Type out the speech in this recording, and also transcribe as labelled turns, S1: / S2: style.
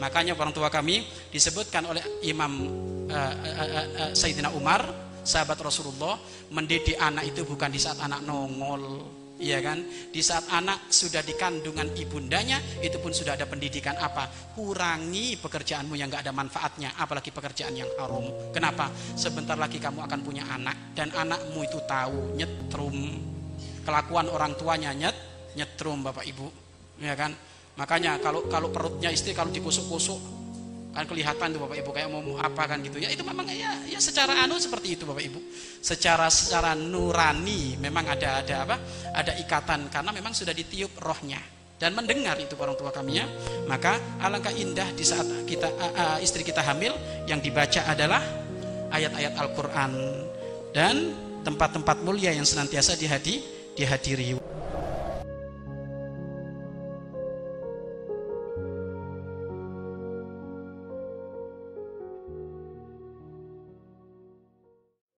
S1: Makanya orang tua kami disebutkan oleh Imam uh, uh, uh, Sayyidina Umar, sahabat Rasulullah, mendidik anak itu bukan di saat anak nongol, ya kan? Di saat anak sudah di kandungan ibundanya, itu pun sudah ada pendidikan apa? Kurangi pekerjaanmu yang gak ada manfaatnya, apalagi pekerjaan yang haram. Kenapa? Sebentar lagi kamu akan punya anak dan anakmu itu tahu nyetrum kelakuan orang tuanya nyet nyetrum Bapak Ibu, ya kan? Makanya kalau kalau perutnya istri kalau dikusuk-kusuk kan kelihatan tuh Bapak Ibu kayak mau apa kan gitu. Ya itu memang ya ya secara anu seperti itu Bapak Ibu. Secara secara nurani memang ada ada apa? Ada ikatan karena memang sudah ditiup rohnya. Dan mendengar itu orang tua kami ya. Maka alangkah indah di saat kita uh, uh, istri kita hamil yang dibaca adalah ayat-ayat Al-Qur'an dan tempat-tempat mulia yang senantiasa dihadi dihadiri